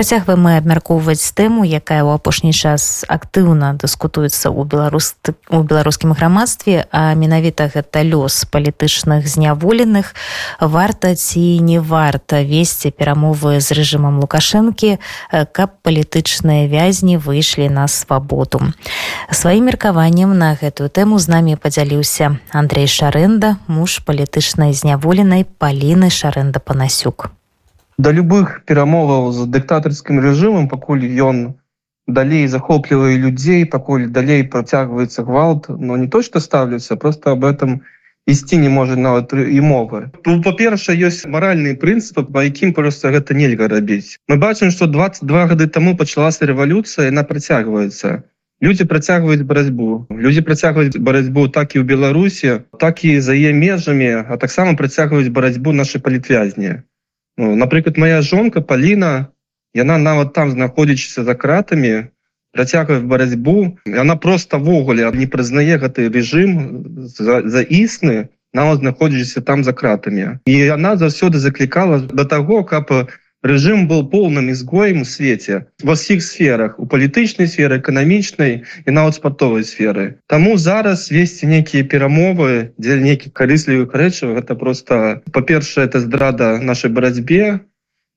Працягваем мы абмяркоўваць тэму, якая ў апошні час актыўна дыскутуецца ў беларус у беларускім грамадстве, а менавіта гэта лёс палітычных зняволеных варта ці не варта весці перамовы з рэжымам лукашэнкі, каб палітычныя вязні выйшлі на свабоду. Сваім меркаваннем на гэтую тэму з намі падзяліўся Андрей Шарэнда, муж палітычнай зняволенай паліны Шарэнда Панасюк. Да любых перамоваў з дыктатарскім рэжымам пакуль ён далей захоплівае людзей пакуль далей працягваецца гвалт но не то что ставлюся просто об этом ісці не можа нават і мовы ну, па-перша ёсць маральны прынцып па якім просто гэта нельга рабіць. Мы бачым что 22 гады таму пачалася рэвалюцыя яна працягваецца. Люди працягваюць барацьбу. Люди працягваюць барацьбу так і ў беларусі так і за е межамі а таксама працягваюць барацьбу наши палітвязні. Ну, напрыклад моя жонка Паліна яна нават там знаходзячыся за кратамі працягвае барацьбу. Она просто ввогуле не прызнае гэты режим за, за існы нават знаходзіся там за кратамі. І она заўсёды заклікала до таго каб режим был полным изгоем у свеце во всіх сферах у палітычнай сферы эканамічнай і нават спартовай сферы Таму зараз весці нейкія перамовы дзе нейкіх карыслівых рэчаў гэта просто па-першае это здрада нашай барацьбе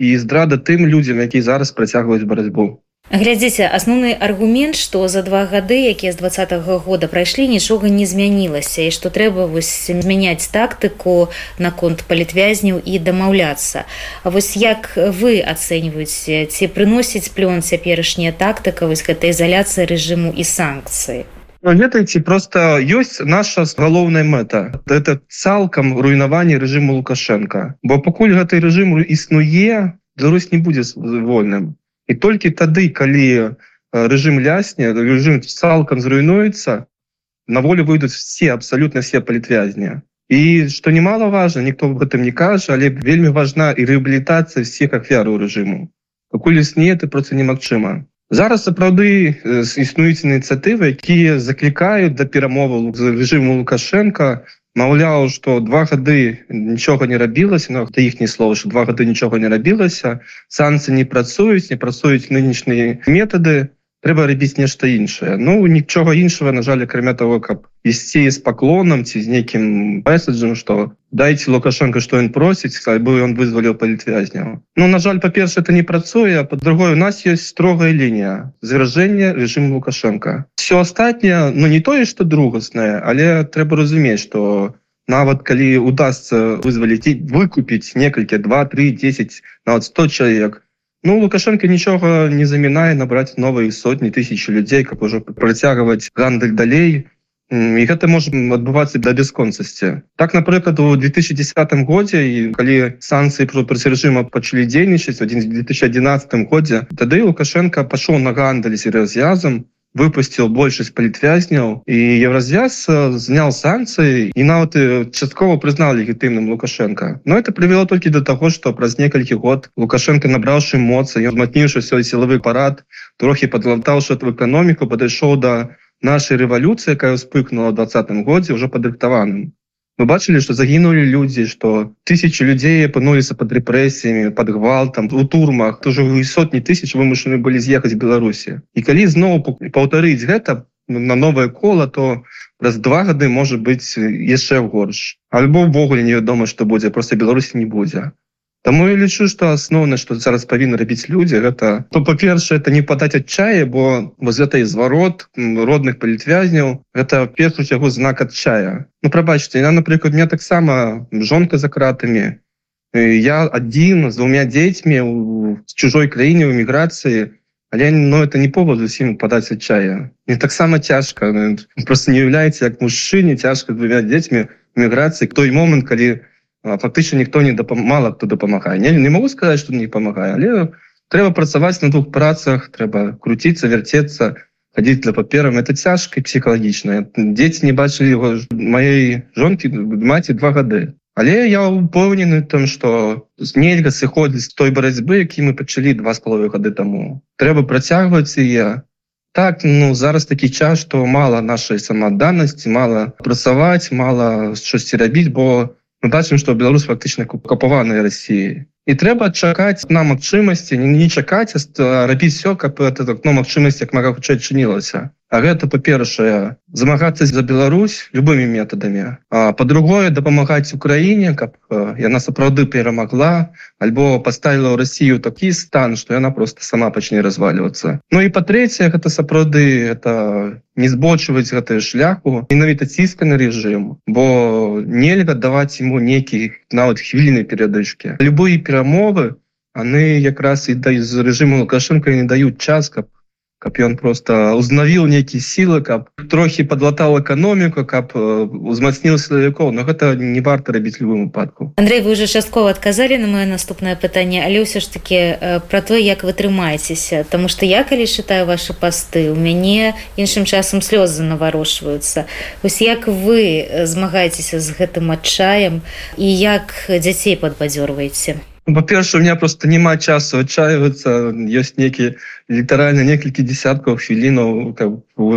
і здрада тым людзям які зараз працягваюць барацьбу глядзіце асноўны аргумент што за два гады якія з двадцатого года прайшлі нічога не змянілася і што трэба вось змяняць тактыку наконт палітвязняў і дамаўляцца. А вось як вы ацэньваеце ці прыносіць плён цяперашняя тактыка вось гэта ізаляцыя рэжыму і санкцыі? Ведаеце просто ёсць наша галоўная мэта. Это цалкам руйнаванне рэжыму лукашенко бо пакуль гэты рэжым існуе Беларусь не будзе вольным і толькі тады калі рэжым лясне режим цалкам зруйнуецца на волю выйдуць все абсолютно все палітвязні і что немаловажно ніхто в гэтым не кажа але вельмі важна і рэабілітацыя всех ахвяру рэжыму пакуль існее ты просто немагчыма. Зараз сапраўды існуюць ініцыятывы якія заклікаюць да перамову з режиму лукашенко маўляў что два гады нічога не рабілася но да іх не слова что два гады нічога не рабілася санкцыі не працуюць не працуюць нынешнія методы трэба рабіць нешта іншае ну нічога іншага на жаль акрамя того каб ісці з паклонам ці з нейкім месседжам что дайте лукашенко что ён просіць бы он вызваліў палітвязняў Ну на жаль па-перша это не працуе по другой у нас есть строгая лінія заражэння режим лукашенко. Все астатняе ну не тое что другаснае але трэба разумець что нават калі удастся вызваліць выкупіць некалькі 2 3 10 нават 100 чалавек то Ну лукашенко нічога не замінае набраць новыя сотні тысяч людзей каб ужо працягваць гандаль далей і гэта можа адбывацца да бясконцасці так напрыклад у 2010 годзе і калі санкцыі проці рэжыма пачалі дзейнічаць один 2011 годзе тады лукашенко пашоў на гандаль з развязам выпусціў большасць палітвязняў і евразвяз знял санкцыі і нават часткова прызнал легітымным лукашенко. Но это прывяло толькі до того что праз некалькі год лукашенко набраўшы моцы ён зматніўшы свой сілавы парад трохі подлатаўшы эту эканоміку падышоў да нашай рэвалюцыі якая ўспыкнула двадцатым годзе ўжо падрыхтаваным. Мы бачылі что загінулі людзі что тысячи людзей апынуліся под рэпрэсіямі под гвалтам у турмах. Тоже сотні тысяч вымушаны былі з'ехаць беларусі. І калі зноў паўтарыць гэта на новое кола то праз два гады можа быть яшчэ горш. Альбо ўвогуле невядома что будзе просто беларусі не будзе Таму я лічу что асноўна что зараз павінны рабіць людзі гэта то па-першае это не падаць адчае бо воз гэта зварот родных палітвязняў гэта першую чагу знак адчая Ну прабачце я напрыклад мне таксама жонка за кратамі. Я адзін з двумя дзецьмі у чужой краіне ў эміграцыі але но это не повод зусім падаць адчая не таксама цяжка просто не уяўляеце як мужчыне цяжка двумя дзецьмі эміграцыі той момант калі фактычна ніхто не дапамала хто дапамагае не, не могу сказаць что не памагае але трэба працаваць на двух працах трэба круціцца вярцецца хадзіць для паперам это цяжка псіхалагічна дзеці не бачылі его маей жонкі маці два гады але я упэўнены там что нельга сыходзіць той барацьбы які мы пачалі два з паловы гады таму трэба працягваць я так ну зараз такі час что мало нашай самаданнасці мало працаваць мало штосьці рабіць бо мы бачым что Беларусь фактычна купаваная Россией і трэба чакаць на магчымасці не, чакаць рабіць все каб это окно магчымасці як мага хутчэй чынілася А гэта па-першае замагацца за Беларусь любымі метадамі. По-другое дапамагаць Украіне каб яна сапраўды перамагла альбо поставила ў Россию такі стан что яна просто сама пачне разваливаться Ну і па-трэцяе гэта сапраўды это не збочваць гэтый шляху менавіта ціска на режим бо нельга даваць ему некі нават хвіліны перадышки любые перамовы они якраз і да з режиму лукашенко не даюць час каб каб ён просто узнавіў нейкія сілы каб трохі подлатаў эканоміку каб узмацніў сілавікоў. Но гэта не варта рабіць любым выпадку. Андрей вы уже часткова адказалі на мое наступнае пытанне але ўсё ж таки про то як вы трымаецеся. Таму что я калі чытаю ваши пасты у мяне іншым часам слёзы наварошваюцца ось як вы змагаецеся з гэтым адчаем і як дзяцей падбадзёрваеце по-перше у меня просто няма часу отчаиваться. Есть некие літаральна некалькі десяткаў хвілінаў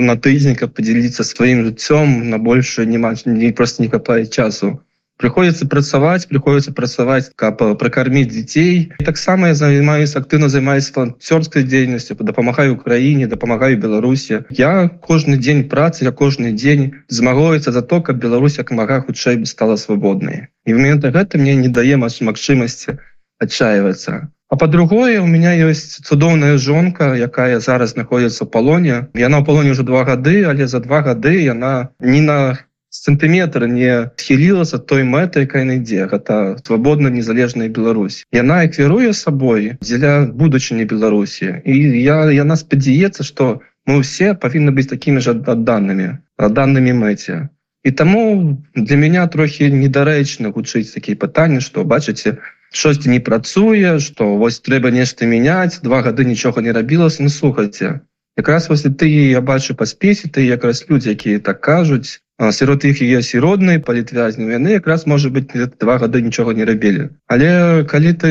на тыдзень каб поделиться сваім жыццём на больше няма не просто не капае часу. Приходится працаваць приходится працаваць каб прокарміць дзяцей таксама я займаюсь актыўна займаюсь фантёрской дзейнасцю дапамагаю краіне дапамагаю беларусі я кожны дзень працы я кожны дзень змагаюцца за то каб Беларусь як мага хутчэй стала свабоднай і момент гэта мне не дае магчымасці отчаиваться. А по-другое у меня есть цудоўная жонка, якая зараз находится в палоне. Яна в палоне уже два гады, але за два гады яна не на сантыметр не схілілася той мэтай якая ідзе гэта свабодна незалежная Беларусь яна эквіруе сабой дзеля будучыні Беларусі і я яна спадзяецца что мы все павінны быць такими же адданымі данными мэце і таму для меня трохі недарэчна гучыць такія пытанні что бачыце штосьці не працуе что вось трэба нешта мяняць два гады нічога не рабілася. Ну слухайте якраз вось ты я бачу па спесе ты якраз людзі якія так кажуць сярод іх ёсць і родныя палітвязні яны якраз можа быть два гады нічога не рабілі. Але калі ты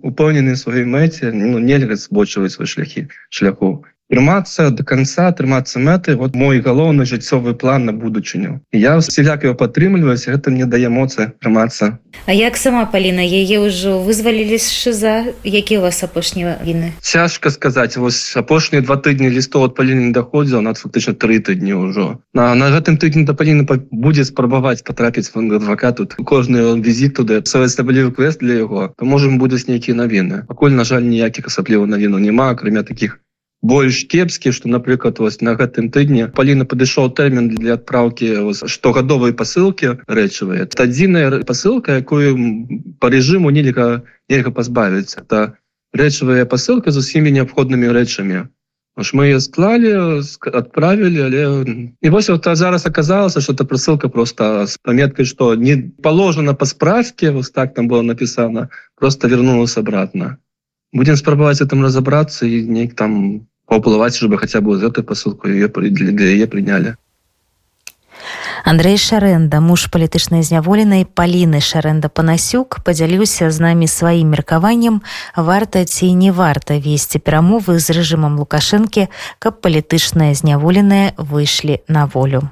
упэўнены сваёй мэце ну нельга збочваць свой шляхі шляху трымацца до конца трымацца мэты вот мой галоўны жыццёвы план на будучыню я сяляк его падтрымліваюсь гэта мне дае эмоцыя трымацца А як сама Паліна яе ўжо вызвалілі з шыза які у вас апошнія віны цяжка сказаць вось апошнія два тыдні лістов от паліны даходзіў на фактычна тры тыдні ўжо на на гэтым тыдні да паліны будзе спрабаваць патрапіць в адвакат тут. Кожны візіт туды савецтаблівы квест для яго то можем будуць нейкія навіны пакуль на жаль ніякіх асаблівых навіну няма акрамя таких больш кепскі что напрыклад вось на гэтым тыдні паліна падышоў тэрмін для адпраўкі штогадовай пасылкі рэчавыя адзіная пасылка якую по режиму нельга нельга пазбавіць это рэчавая пасылка з усімі неабходнымі рэчамі. Ж мы склалі отправили але і вось вот зараз оказалася что эта прысылка просто с пометкой что не положено по справке вот так там было написано просто вернулась обратно будем спрабаваць этом разобраться и нейк там паўплываць чтобы хотя бы з этой посылку ее для яе прынялі Андрей шарэнда муж палітычнай зняволенай паліны шарэнда панасюк падзяліўся з намі сваім меркаваннем варта ці не варта весці перамовы з рэжымам лукашэнкі каб палітычныя зняволеныя выйшлі на волю.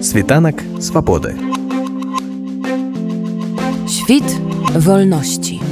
Світанак свабоды. Świt wolności.